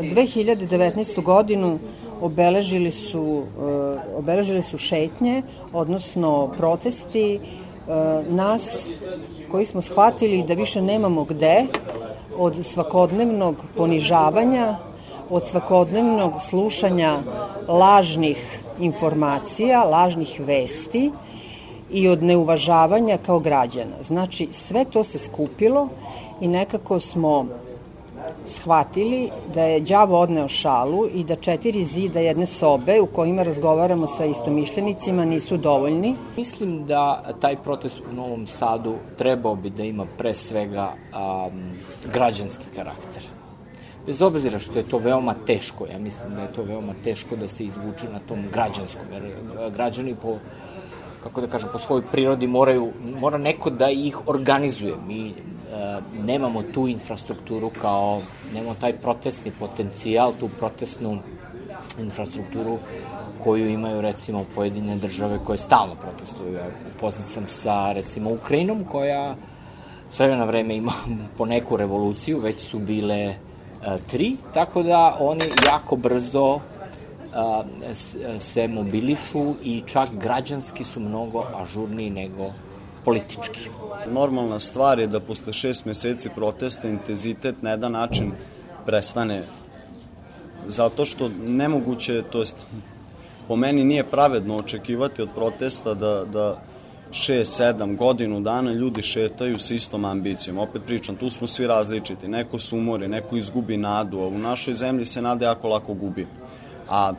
2019. godinu obeležili su, obeležili su šetnje, odnosno protesti nas koji smo shvatili da više nemamo gde od svakodnevnog ponižavanja, od svakodnevnog slušanja lažnih informacija, lažnih vesti i od neuvažavanja kao građana. Znači, sve to se skupilo i nekako smo shvatili da je đavo odneo šalu i da četiri zida jedne sobe u kojima razgovaramo sa istomišljenicima nisu dovoljni. Mislim da taj protest u Novom Sadu trebao bi da ima pre svega um, građanski karakter. Bez obzira što je to veoma teško, ja mislim da je to veoma teško da se izvuče na tom građanskom, jer građani po kako da kažem, po svojoj prirodi moraju, mora neko da ih organizuje. Mi E, nemamo tu infrastrukturu kao, nemamo taj protestni potencijal, tu protestnu infrastrukturu koju imaju recimo pojedine države koje stalno protestuju. Upoznat sam sa recimo Ukrajinom koja sve na vreme ima po neku revoluciju, već su bile e, tri, tako da oni jako brzo e, se mobilišu i čak građanski su mnogo ažurniji nego politički. Normalna stvar je da posle šest meseci protesta intenzitet na jedan način prestane zato što nemoguće, to jest po meni nije pravedno očekivati od protesta da, da 6, 7, godinu dana ljudi šetaju sa istom ambicijom. Opet pričam, tu smo svi različiti. Neko se umori, neko izgubi nadu, a u našoj zemlji se nada jako lako gubi. A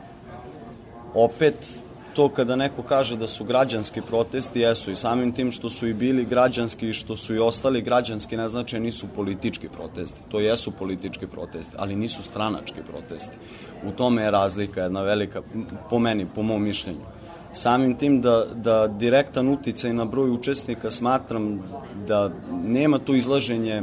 opet to kada neko kaže da su građanski protesti, jesu i samim tim što su i bili građanski i što su i ostali građanski, ne znači nisu politički protesti. To jesu politički protesti, ali nisu stranački protesti. U tome je razlika jedna velika, po meni, po mom mišljenju. Samim tim da, da direktan uticaj na broj učesnika smatram da nema tu izlaženje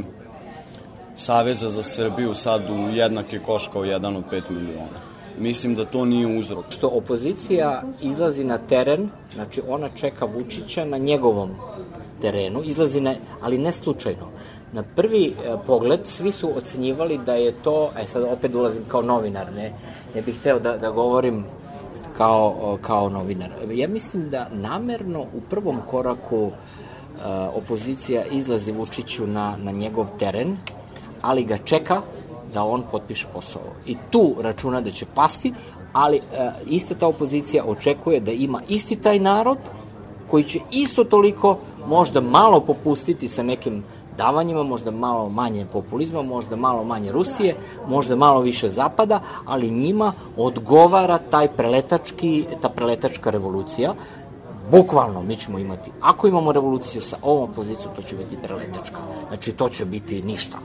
Saveza za Srbiju sad u jednake koš kao jedan od 5 miliona Mislim da to nije uzrok. Što opozicija izlazi na teren, znači ona čeka Vučića na njegovom terenu, izlazi ne, ali ne slučajno. Na prvi e, pogled svi su ocenjivali da je to, e sad opet ulazim kao novinar, ne, ne bih hteo da, da govorim kao, kao novinar. Ja mislim da namerno u prvom koraku e, opozicija izlazi Vučiću na, na njegov teren, ali ga čeka da on potpiše Kosovo. I tu računa da će pasti, ali e, ista ta opozicija očekuje da ima isti taj narod koji će isto toliko možda malo popustiti sa nekim davanjima, možda malo manje populizma, možda malo manje Rusije, možda malo više Zapada, ali njima odgovara taj preletački, ta preletačka revolucija, bukvalno mi ćemo imati, ako imamo revoluciju sa ovom opozicijom, to će biti preletačka. Znači, to će biti ništa.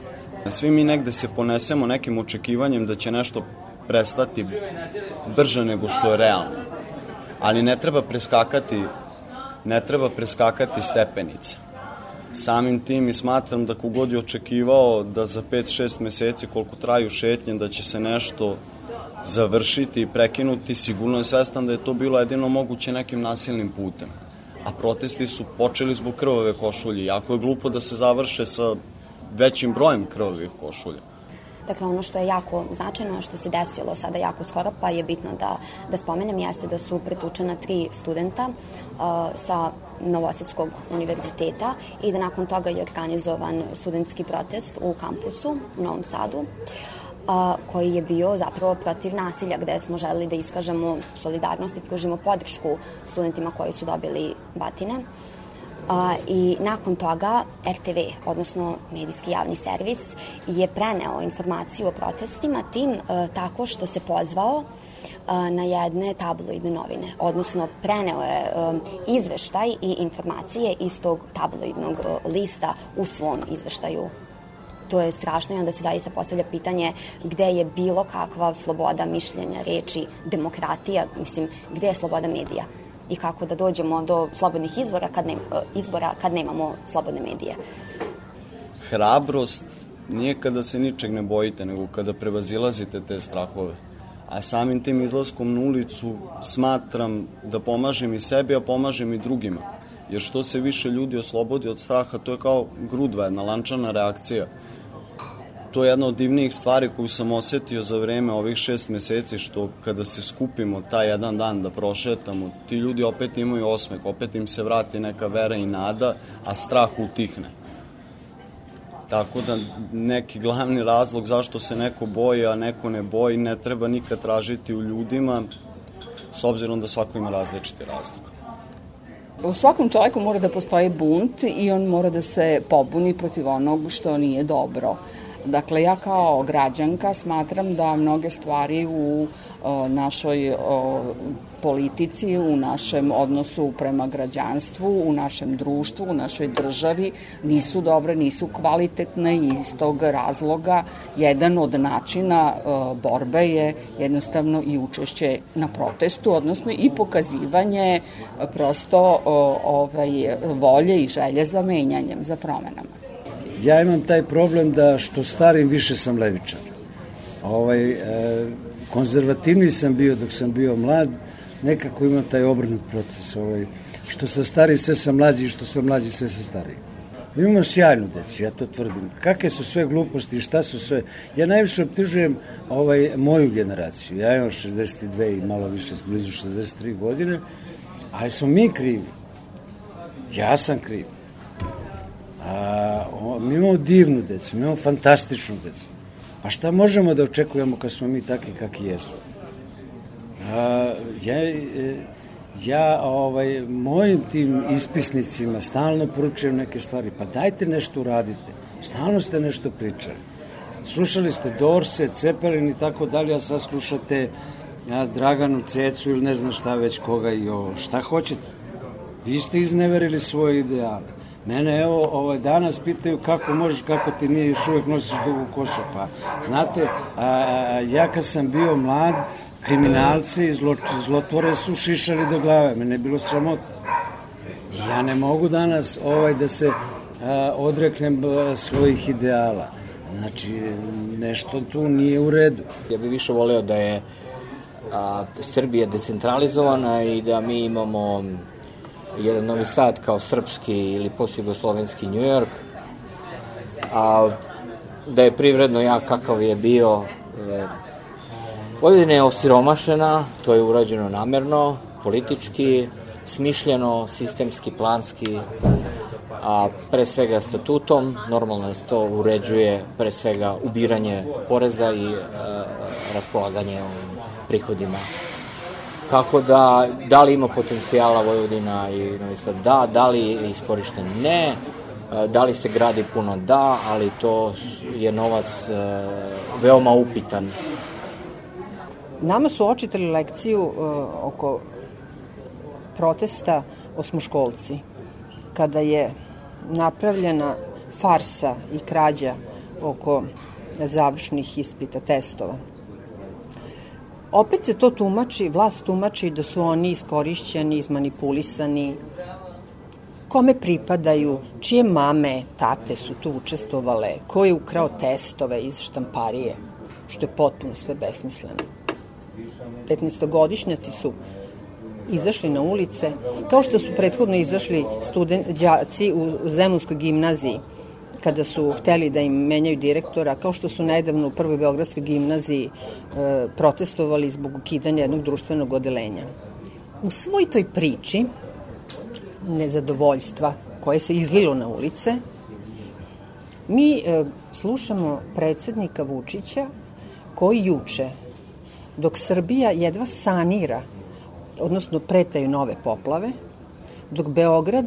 Svi mi negde se ponesemo nekim očekivanjem da će nešto prestati brže nego što je realno. Ali ne treba preskakati ne treba preskakati stepenice. Samim tim i smatram da kogod je očekivao da za 5-6 meseci koliko traju šetnje da će se nešto završiti i prekinuti, sigurno je svestan da je to bilo jedino moguće nekim nasilnim putem. A protesti su počeli zbog krvave košulje. Jako je glupo da se završe sa većim brojem krvavih košulja. Dakle, ono što je jako značajno, što se desilo sada jako skoro, pa je bitno da, da spomenem, jeste da su pretučena tri studenta uh, sa Novosadskog univerziteta i da nakon toga je organizovan studentski protest u kampusu u Novom Sadu a, koji je bio zapravo protiv nasilja, gde smo želeli da iskažemo solidarnost i pružimo podršku studentima koji su dobili batine. A, I nakon toga RTV, odnosno medijski javni servis, je preneo informaciju o protestima tim e, tako što se pozvao e, na jedne tabloidne novine, odnosno preneo je e, izveštaj i informacije iz tog tabloidnog lista u svom izveštaju. To je strašno i onda se zaista postavlja pitanje gde je bilo kakva sloboda mišljenja, reči, demokratija, mislim, gde je sloboda medija i kako da dođemo do slobodnih izbora kad, ne, izbora kad nemamo slobodne medije. Hrabrost nije kada se ničeg ne bojite, nego kada prevazilazite te strahove. A samim tim izlaskom na ulicu smatram da pomažem i sebi, a pomažem i drugima. Jer što se više ljudi oslobodi od straha, to je kao grudva, jedna lančana reakcija. To je jedna od divnijih stvari koju sam osetio za vreme ovih šest meseci, što kada se skupimo taj jedan dan da prošetamo, ti ljudi opet imaju osmeh, opet im se vrati neka vera i nada, a strah utihne. Tako da neki glavni razlog zašto se neko boji, a neko ne boji, ne treba nikad tražiti u ljudima, s obzirom da svako ima različiti razlog. U svakom čovjeku mora da postoji bunt i on mora da se pobuni protiv onog što nije dobro. Dakle, ja kao građanka smatram da mnoge stvari u o, našoj o, politici, u našem odnosu prema građanstvu, u našem društvu, u našoj državi nisu dobre, nisu kvalitetne i iz tog razloga jedan od načina borbe je jednostavno i učešće na protestu, odnosno i pokazivanje prosto ovaj, volje i želje za menjanjem, za promenama ja imam taj problem da što starim više sam levičar. Ovaj, e, konzervativniji sam bio dok sam bio mlad, nekako imam taj obrnut proces. Ovaj, što sa stari sve sam mlađi i što sam mlađi sve sam stariji. Imamo sjajnu decu, ja to tvrdim. Kakve su sve gluposti, šta su sve... Ja najviše optižujem ovaj, moju generaciju. Ja imam 62 i malo više, blizu 63 godine, ali smo mi krivi. Ja sam kriv. A, mi imamo divnu decu, mi imamo fantastičnu decu. A šta možemo da očekujemo kad smo mi takvi kakvi jesmo? A, ja, e, ja ovaj, mojim tim ispisnicima stalno poručujem neke stvari, pa dajte nešto uradite. Stalno ste nešto pričali. Slušali ste Dorse, Cepelin i tako dalje, a sad slušate ja, Draganu Cecu ili ne znam šta već koga i ovo. Šta hoćete? Vi ste izneverili svoje ideale. Mene evo ovaj, danas pitaju kako možeš, kako ti nije još uvek nosiš dugu kosu. Pa, znate, a, ja kad sam bio mlad, kriminalci i zlo, zlotvore su šišali do glave, mene je bilo sramota. Ja ne mogu danas ovaj da se a, odreknem svojih ideala. Znači, nešto tu nije u redu. Ja bih više voleo da je a, Srbija decentralizovana i da mi imamo jedan Novi Sad kao srpski ili post-jugoslovenski New York, a da je privredno jak kakav je bio e, Vojvodina je osiromašena, to je urađeno namerno, politički, smišljeno, sistemski, planski, a pre svega statutom, normalno je to uređuje pre svega ubiranje poreza i e, raspolaganje prihodima Kako da, da li ima potencijala Vojvodina i Novi Sad? Da, da li je iskorišten? Ne. E, da li se gradi puno? Da, ali to je novac e, veoma upitan. Nama su očitali lekciju uh, oko protesta osmoškolci, kada je napravljena farsa i krađa oko završnih ispita, testova. Opet se to tumači, vlast tumači da su oni iskorišćeni, izmanipulisani, kome pripadaju, čije mame, tate su tu učestovale, ko je ukrao testove iz štamparije, što je potpuno sve besmisleno. 15-godišnjaci su izašli na ulice, kao što su prethodno izašli student, đaci u Zemunskoj gimnaziji, kada su hteli da im menjaju direktora, kao što su nedavno u Prvoj Beogradskoj gimnaziji e, protestovali zbog ukidanja jednog društvenog odelenja. U svoj toj priči nezadovoljstva koje se izlilo na ulice, mi e, slušamo predsednika Vučića koji juče, dok Srbija jedva sanira, odnosno pretaju nove poplave, dok Beograd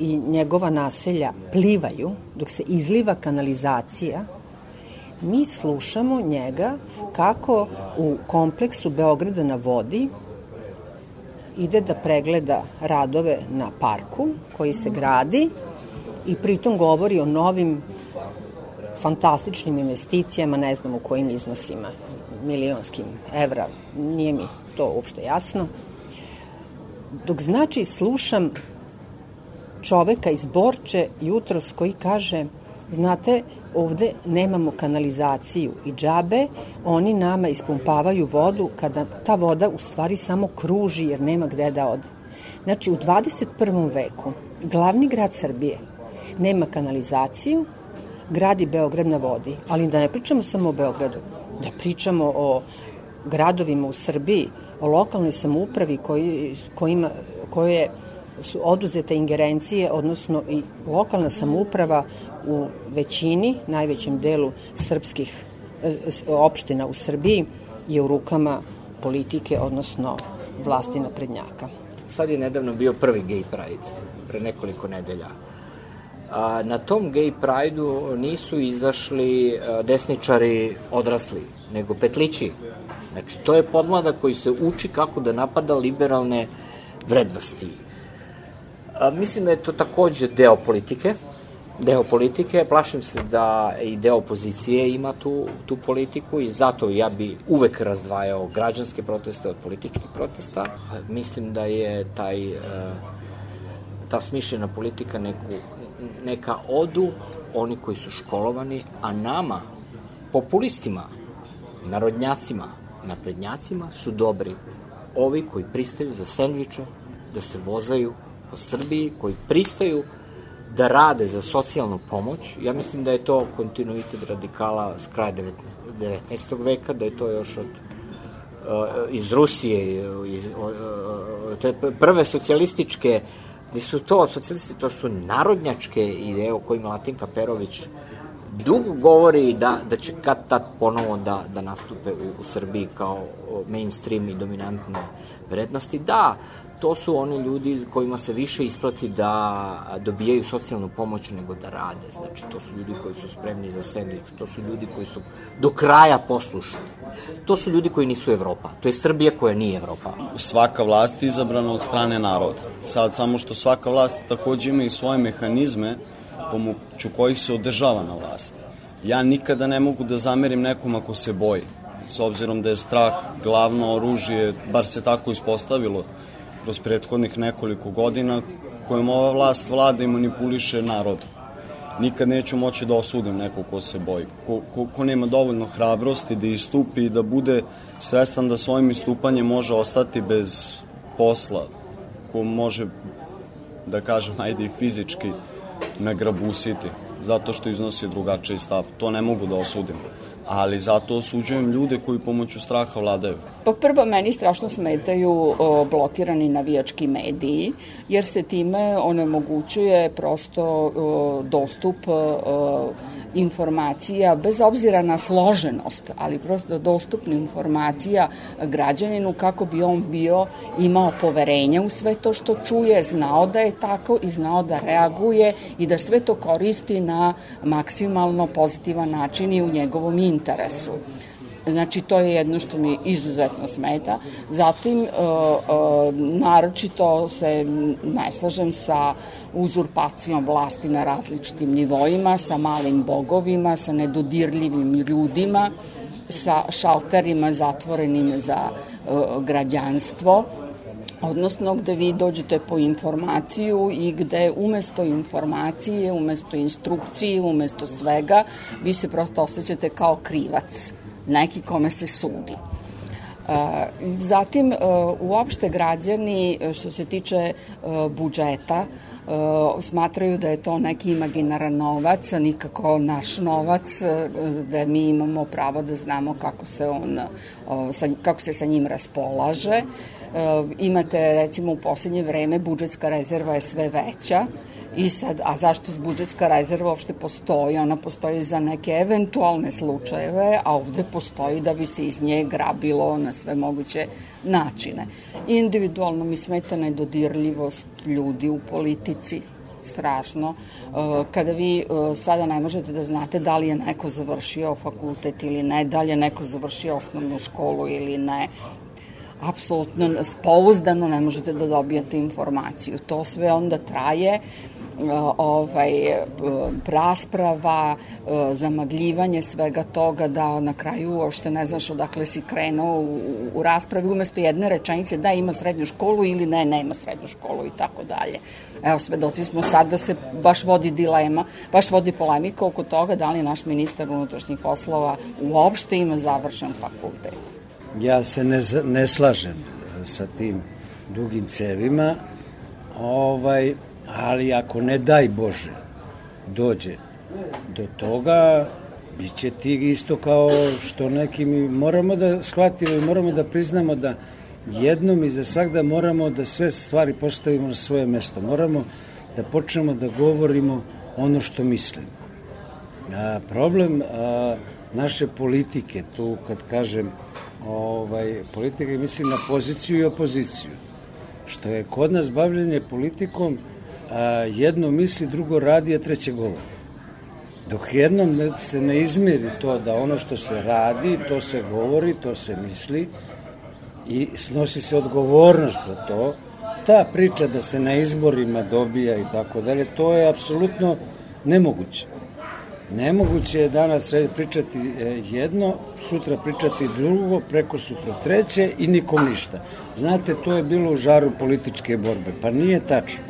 i njegova naselja plivaju, dok se izliva kanalizacija, mi slušamo njega kako u kompleksu Beograda na vodi ide da pregleda radove na parku koji se gradi i pritom govori o novim fantastičnim investicijama, ne znam u kojim iznosima, milionskim evra, nije mi to uopšte jasno. Dok znači slušam čoveka iz Borče jutros koji kaže znate, ovde nemamo kanalizaciju i džabe, oni nama ispumpavaju vodu kada ta voda u stvari samo kruži jer nema gde da ode. Znači, u 21. veku glavni grad Srbije nema kanalizaciju, gradi Beograd na vodi, ali da ne pričamo samo o Beogradu, da pričamo o gradovima u Srbiji, o lokalnoj samoupravi koji, kojima, koje su oduzete ingerencije, odnosno i lokalna samouprava u većini, najvećem delu srpskih e, opština u Srbiji je u rukama politike, odnosno vlasti naprednjaka. Sad je nedavno bio prvi gay pride, pre nekoliko nedelja. A, na tom gay pride-u nisu izašli desničari odrasli, nego petlići. Znači, to je podmlada koji se uči kako da napada liberalne vrednosti. A, mislim da je to takođe deo politike, deo politike, plašim se da i deo opozicije ima tu, tu politiku i zato ja bi uvek razdvajao građanske proteste od političkih protesta. Mislim da je taj, e, ta smišljena politika neku, neka odu oni koji su školovani, a nama, populistima, narodnjacima, naprednjacima su dobri ovi koji pristaju za sendviče, da se vozaju po Srbiji, koji pristaju da rade za socijalnu pomoć. Ja mislim da je to kontinuitet radikala s kraja 19. veka, da je to još od uh, iz Rusije, iz, te prve socijalističke, gde su to socijalisti, to su narodnjačke ideje o kojima Latinka Perović dugo govori da, da će kad tad ponovo da, da nastupe u, u Srbiji kao mainstream i dominantne vrednosti. Da, to su oni ljudi kojima se više isplati da dobijaju socijalnu pomoć nego da rade. Znači, to su ljudi koji su spremni za sandvič, to su ljudi koji su do kraja poslušni. To su ljudi koji nisu Evropa. To je Srbija koja nije Evropa. Svaka vlast je izabrana od strane naroda. Sad, samo što svaka vlast takođe ima i svoje mehanizme pomoću kojih se održava na vlasti. Ja nikada ne mogu da zamerim nekom ako se boji, s obzirom da je strah glavno oružje, bar se tako ispostavilo kroz prethodnih nekoliko godina, kojom ova vlast vlada i manipuliše narod. Nikad neću moći da osudim nekog ko se boji, ko, ko, ko nema dovoljno hrabrosti da istupi i da bude svestan da svojim istupanjem može ostati bez posla, ko može, da kažem, ajde i fizički nagrabusiti zato što iznosi drugačiji stav. To ne mogu da osudim. Ali zato osuđujem ljude koji pomoću straha vladaju. Pa prvo, meni strašno smetaju o, blokirani navijački mediji, jer se time onemogućuje prosto o, dostup o, informacija, bez obzira na složenost, ali prosto dostupna informacija građaninu kako bi on bio imao poverenja u sve to što čuje, znao da je tako i znao da reaguje i da sve to koristi na maksimalno pozitivan način i u njegovom interesu. Znači, to je jedno što mi izuzetno smeta. Zatim, uh, uh, naročito se ne slažem sa uzurpacijom vlasti na različitim nivoima, sa malim bogovima, sa nedodirljivim ljudima, sa šalterima zatvorenim za uh, građanstvo, odnosno gde vi dođete po informaciju i gde umesto informacije, umesto instrukcije, umesto svega, vi se prosto osjećate kao krivac neki kome se sudi. E, zatim, e, uopšte građani, e, što se tiče budžeta, smatraju da je to neki imaginaran novac, a nikako naš novac, da mi imamo pravo da znamo kako se on, kako se sa njim raspolaže. Imate, recimo, u poslednje vreme budžetska rezerva je sve veća, I sad, a zašto budžetska rezerva uopšte postoji? Ona postoji za neke eventualne slučajeve, a ovde postoji da bi se iz nje grabilo na sve moguće načine. Individualno mi smeta nedodirljivost ljudi u politici, strašno. E, kada vi e, sada ne možete da znate da li je neko završio fakultet ili ne, da li je neko završio osnovnu školu ili ne, apsolutno pouzdano ne možete da dobijete informaciju. To sve onda traje ovaj, rasprava, zamagljivanje svega toga da na kraju uopšte ne znaš odakle si krenuo u, u raspravi umesto jedne rečenice da ima srednju školu ili ne, nema srednju školu i tako dalje. Evo, svedoci smo sad da se baš vodi dilema, baš vodi polemika oko toga da li naš ministar unutrašnjih poslova uopšte ima završen fakultet. Ja se ne, ne slažem sa tim dugim cevima, ovaj, ali ako ne daj Bože dođe do toga biće ti isto kao što neki mi moramo da shvatimo i moramo da priznamo da jednom i za svak da moramo da sve stvari postavimo na svoje mesto. Moramo da počnemo da govorimo ono što mislimo. A, problem a, naše politike, tu kad kažem ovaj, politika, mislim na poziciju i opoziciju, što je kod nas bavljanje politikom a, jedno misli, drugo radi, a treće govori. Dok jednom se ne izmeri to da ono što se radi, to se govori, to se misli i snosi se odgovornost za to, ta priča da se na izborima dobija i tako dalje, to je apsolutno nemoguće. Nemoguće je danas pričati e, jedno, sutra pričati drugo, preko sutra treće i nikom ništa. Znate, to je bilo u žaru političke borbe. Pa nije tačno.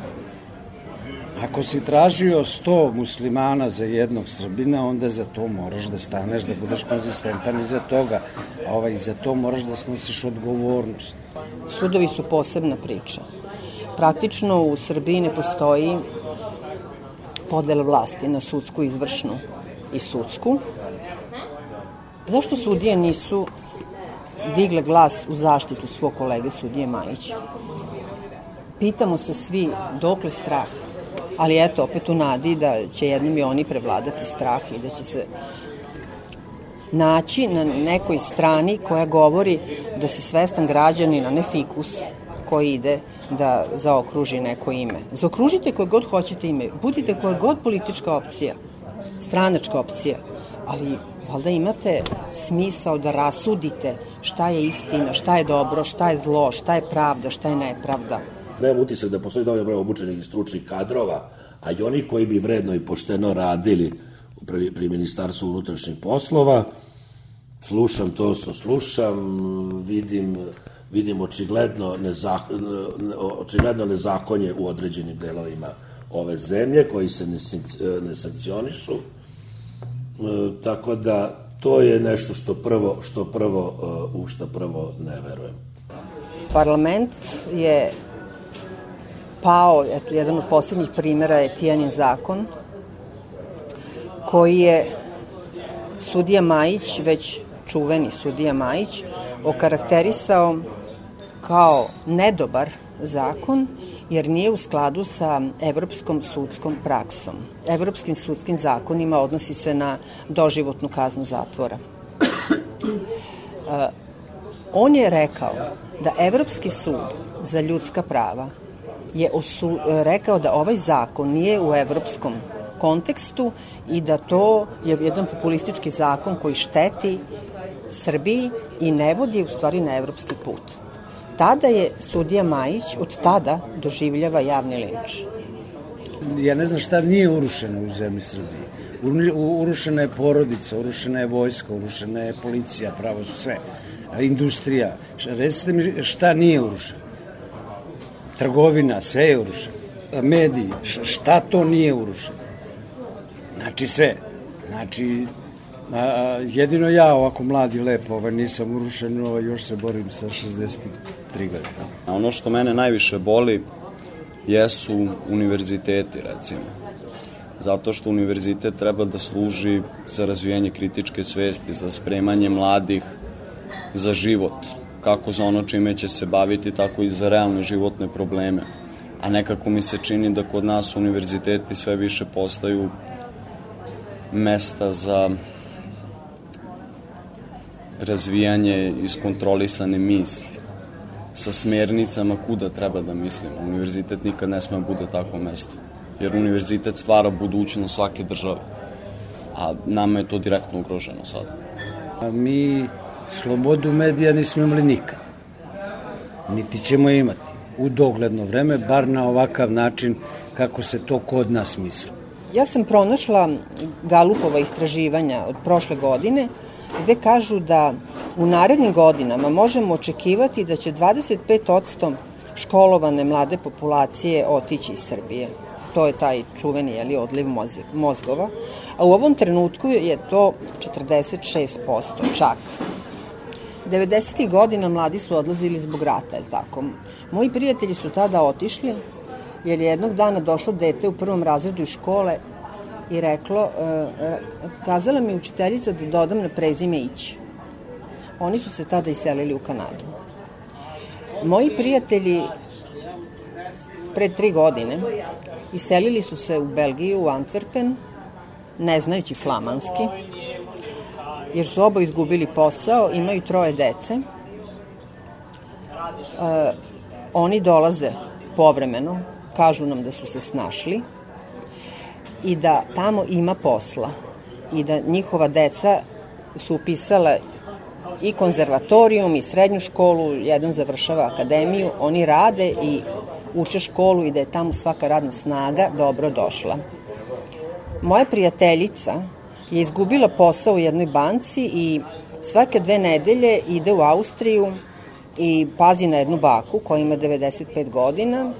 Ako si tražio 100 muslimana za jednog Srbina, onda za to moraš da staneš, da budeš konzistentan i za toga. A ovaj, za to moraš da snosiš odgovornost. Sudovi su posebna priča. Praktično u Srbiji ne postoji podela vlasti na sudsku, izvršnu i sudsku. Zašto sudije nisu digle glas u zaštitu svog kolege sudije Majića? Pitamo se svi dokle strah ali eto, opet u nadi da će jednom i oni prevladati strah i da će se naći na nekoj strani koja govori da se svestan građanin, a ne fikus koji ide da zaokruži neko ime. Zaokružite koje god hoćete ime, budite koja god politička opcija, stranačka opcija, ali valjda imate smisao da rasudite šta je istina, šta je dobro, šta je zlo, šta je pravda, šta je nepravda nemam utisak da postoji dovoljno broj obučenih i stručnih kadrova, a i oni koji bi vredno i pošteno radili pri, pri Ministarstvu unutrašnjih poslova, slušam to što slušam, vidim, vidim očigledno, nezak, očigledno nezakonje u određenim delovima ove zemlje koji se ne, ne sankcionišu. E, tako da to je nešto što prvo, što prvo, e, u što prvo ne verujem. Parlament je pao, eto, jedan od poslednjih primjera je Tijanin zakon, koji je sudija Majić, već čuveni sudija Majić, okarakterisao kao nedobar zakon, jer nije u skladu sa evropskom sudskom praksom. Evropskim sudskim zakonima odnosi se na doživotnu kaznu zatvora. Uh, on je rekao da Evropski sud za ljudska prava je osu, rekao da ovaj zakon nije u evropskom kontekstu i da to je jedan populistički zakon koji šteti Srbiji i ne vodi u stvari na evropski put. Tada je sudija Majić od tada doživljava javni linč. Ja ne znam šta nije urušeno u zemlji Srbije. Urušena je porodica, urušena je vojska, urušena je policija, pravo su sve. Industrija. Recite mi šta nije urušeno trgovina, sve je urušeno. Mediji, šta to nije urušeno? Znači sve. Znači, a, jedino ja ovako mladi lepo, ovaj, nisam urušen, ovaj, još se borim sa 63 godine. Ono što mene najviše boli jesu univerziteti, recimo. Zato što univerzitet treba da služi za razvijanje kritičke svesti, za spremanje mladih za život, kako za ono čime će se baviti, tako i za realne životne probleme. A nekako mi se čini da kod nas univerziteti sve više postaju mesta za razvijanje iskontrolisane misli sa smernicama kuda treba da mislimo. Univerzitet nikad ne sme bude takvo mesto, jer univerzitet stvara budućnost svake države, a nama je to direktno ugroženo sada. Mi slobodu medija nismo imali nikad. Niti ćemo imati u dogledno vreme, bar na ovakav način kako se to kod nas misli. Ja sam pronašla Galupova istraživanja od prošle godine gde kažu da u narednim godinama možemo očekivati da će 25% školovane mlade populacije otići iz Srbije. To je taj čuveni jeli, odliv mozgova. A u ovom trenutku je to 46% čak. 90. godina mladi su odlazili zbog rata, je tako? Moji prijatelji su tada otišli, jer je jednog dana došlo dete u prvom razredu iz škole i reklo, e, kazala mi učiteljica da dodam na prezime Ić. Oni su se tada iselili u Kanadu. Moji prijatelji pre tri godine iselili su se u Belgiju, u Antwerpen, ne znajući flamanski, jer su oba izgubili posao, imaju troje dece. E, oni dolaze povremeno, kažu nam da su se snašli i da tamo ima posla i da njihova deca su upisala i konzervatorijum i srednju školu, jedan završava akademiju, oni rade i uče školu i da je tamo svaka radna snaga dobro došla. Moja prijateljica je izgubila posao u jednoj banci i svake dve nedelje ide u Austriju i pazi na jednu baku koja ima 95 godina,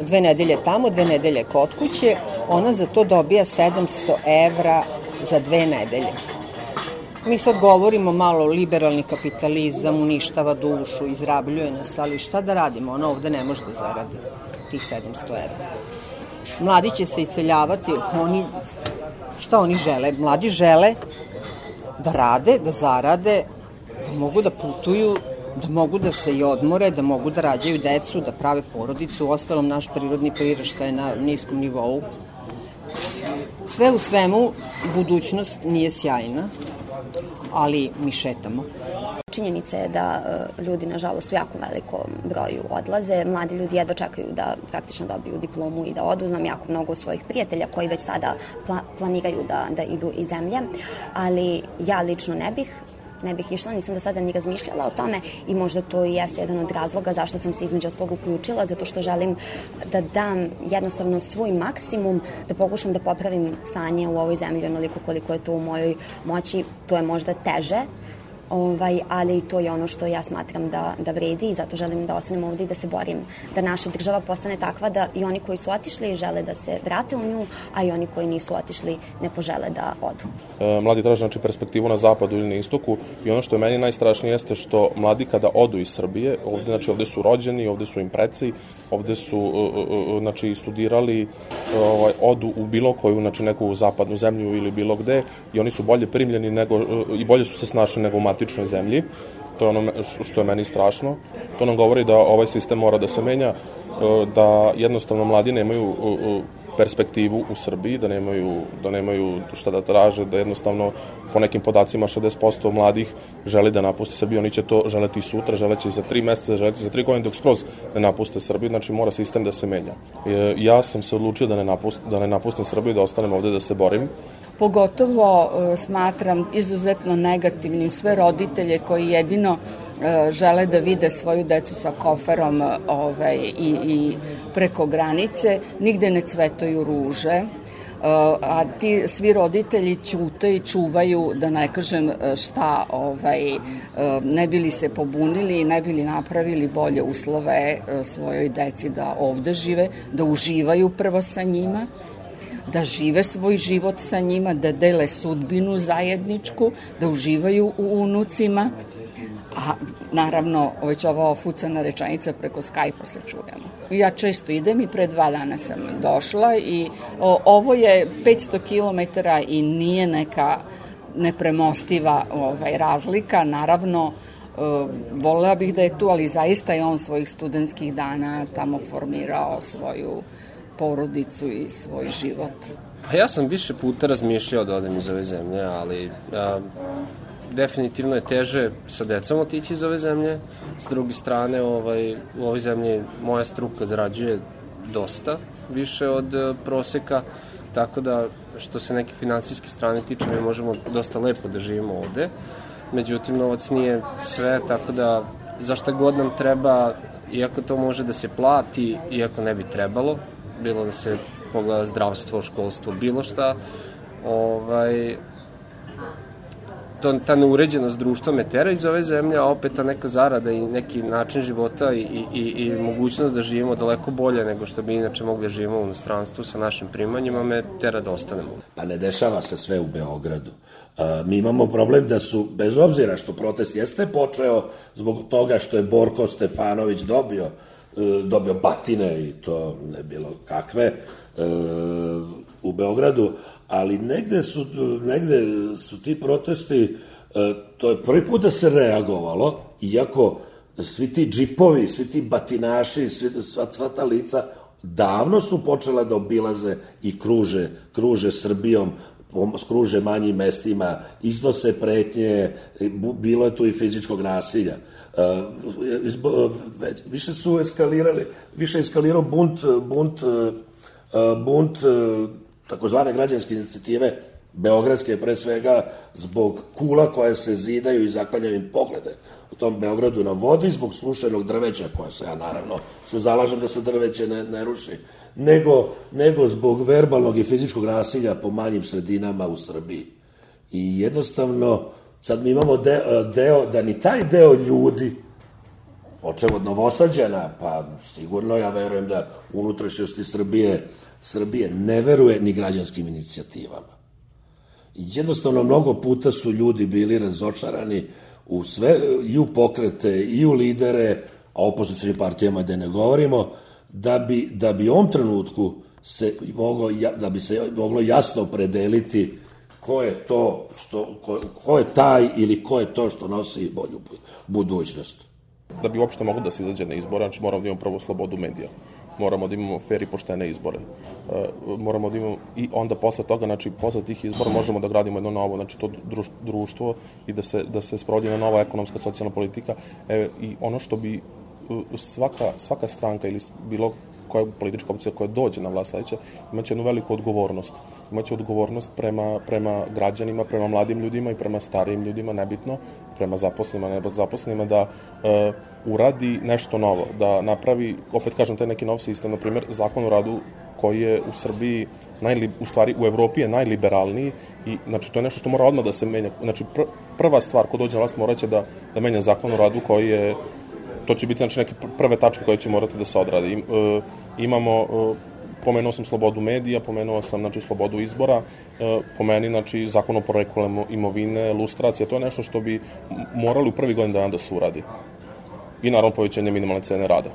dve nedelje tamo, dve nedelje kod kuće, ona za to dobija 700 evra za dve nedelje. Mi sad govorimo malo liberalni kapitalizam, uništava dušu, izrabljuje nas, ali šta da radimo? Ona ovde ne može da zaradi tih 700 evra. Mladi će se iseljavati, oni, šta oni žele? Mladi žele da rade, da zarade, da mogu da putuju, da mogu da se i odmore, da mogu da rađaju decu, da prave porodicu, u ostalom naš prirodni priraštaj na niskom nivou. Sve u svemu, budućnost nije sjajna, ali mi šetamo. Činjenica je da e, ljudi, nažalost, u jako velikom broju odlaze. Mladi ljudi jedva čekaju da praktično dobiju diplomu i da odu. Znam jako mnogo svojih prijatelja koji već sada pla planiraju da, da idu iz zemlje, ali ja lično ne bih ne bih išla, nisam do sada ni razmišljala o tome i možda to i jeste jedan od razloga zašto sam se između ostalog uključila, zato što želim da dam jednostavno svoj maksimum, da pokušam da popravim stanje u ovoj zemlji onoliko koliko je to u mojoj moći, to je možda teže, ovaj, ali to je ono što ja smatram da, da vredi i zato želim da ostanem ovde i da se borim da naša država postane takva da i oni koji su otišli žele da se vrate u nju, a i oni koji nisu otišli ne požele da odu. E, mladi traže znači, perspektivu na zapadu ili na istoku i ono što je meni najstrašnije jeste što mladi kada odu iz Srbije, ovde, znači, ovde su rođeni, ovde su im preci, ovde su uh, uh, znači, studirali, ovaj, odu u bilo koju, znači neku zapadnu zemlju ili bilo gde i oni su bolje primljeni nego, i bolje su se snašli nego u matičnoj zemlji. To je ono što je meni strašno. To nam govori da ovaj sistem mora da se menja, da jednostavno mladi nemaju perspektivu u Srbiji, da nemaju, da nemaju šta da traže, da jednostavno po nekim podacima 60% mladih želi da napuste Srbiju, oni će to želeti sutra, želeći za tri meseca, želeti za tri godine dok skroz ne napuste Srbiju, znači mora sistem da se menja. E, ja sam se odlučio da ne, napust, da ne napustim Srbiju, da ostanem ovde da se borim. Pogotovo e, smatram izuzetno negativnim sve roditelje koji jedino E, žele da vide svoju decu sa koferom e, ovaj, i, i preko granice, nigde ne cvetaju ruže, a ti svi roditelji ćute i čuvaju, da ne kažem šta, ovaj, ne bili se pobunili i ne bili napravili bolje uslove svojoj deci da ovde žive, da uživaju prvo sa njima, da žive svoj život sa njima, da dele sudbinu zajedničku, da uživaju u unucima, a naravno već ova ofucana rečenica preko Skype-a se čujemo. Ja često idem i pre dva dana sam došla i o, ovo je 500 km i nije neka nepremostiva ovaj, razlika, naravno Uh, volela bih da je tu, ali zaista je on svojih studentskih dana tamo formirao svoju porodicu i svoj život. Pa ja sam više puta razmišljao da odem iz ove zemlje, ali a, definitivno je teže sa decom otići iz ove zemlje. S druge strane, ovaj, u ovoj zemlji moja struka zarađuje dosta više od uh, proseka, tako da što se neke financijske strane tiče, mi možemo dosta lepo da živimo ovde. Međutim, novac nije sve, tako da za šta god nam treba, iako to može da se plati, iako ne bi trebalo, bilo da se pogleda zdravstvo, školstvo, bilo šta, ovaj, to, ta neuređenost društva me tera iz ove zemlje, a opet ta neka zarada i neki način života i, i, i mogućnost da živimo daleko bolje nego što bi inače mogli da živimo u inostranstvu sa našim primanjima me tera da ostanemo. Pa ne dešava se sve u Beogradu. A, mi imamo problem da su, bez obzira što protest jeste počeo zbog toga što je Borko Stefanović dobio dobio batine i to ne bilo kakve, e, u Beogradu, ali negde su, negde su ti protesti, e, to je prvi put da se reagovalo, iako svi ti džipovi, svi ti batinaši, svi, sva, sva ta lica davno su počela da obilaze i kruže, kruže Srbijom, skruže manjim mestima, iznose pretnje, bilo je tu i fizičkog nasilja. Više su eskalirali, više eskalirao bunt, bunt, bunt takozvane građanske inicijative Beogradske pre svega zbog kula koje se zidaju i zaklanjaju im poglede u tom Beogradu na vodi zbog slušenog drveća koja se ja naravno se zalažem da se drveće ne, ne ruši nego, nego zbog verbalnog i fizičkog nasilja po manjim sredinama u Srbiji. I jednostavno sad mi imamo deo, deo da ni taj deo ljudi počeo od Novosađana, pa sigurno ja verujem da unutrašnjosti Srbije, Srbije ne veruje ni građanskim inicijativama. I jednostavno mnogo puta su ljudi bili razočarani u sve, i u pokrete, i u lidere, a opozicijnim partijama da ne govorimo, da bi, da bi u ovom trenutku se moglo, da bi se moglo jasno predeliti ko je to što, ko, ko je taj ili ko je to što nosi bolju budućnost. Da bi uopšte moglo da se izađe na izbore, znači moramo da imamo prvo slobodu medija moramo da imamo fair i poštene izbore. E, moramo da imamo, i onda posle toga, znači, posle tih izbora možemo da gradimo jedno novo, znači, to društvo i da se, da se sprovodi na nova ekonomska, socijalna politika. E, I ono što bi svaka, svaka stranka ili bilo koja politička opcija koja dođe na vlast sledeća, imaće jednu veliku odgovornost. Imaće odgovornost prema, prema građanima, prema mladim ljudima i prema starijim ljudima, nebitno, prema zaposlenima, ne zaposlenima, da e, uradi nešto novo, da napravi, opet kažem, taj neki nov sistem, na primjer, zakon o radu koji je u Srbiji, najli, u stvari u Evropi je najliberalniji i znači to je nešto što mora odmah da se menja. Znači pr prva stvar ko dođe na vlast moraće da, da menja zakon o radu koji je to će biti znači neke prve tačke koje će morati da se odrade. I, e, imamo e, pomenuo sam slobodu medija, pomenuo sam znači slobodu izbora, e, po meni znači zakon o poreklu imovine, lustracija, to je nešto što bi morali u prvi godin dana da se uradi. I naravno povećanje minimalne cene rada.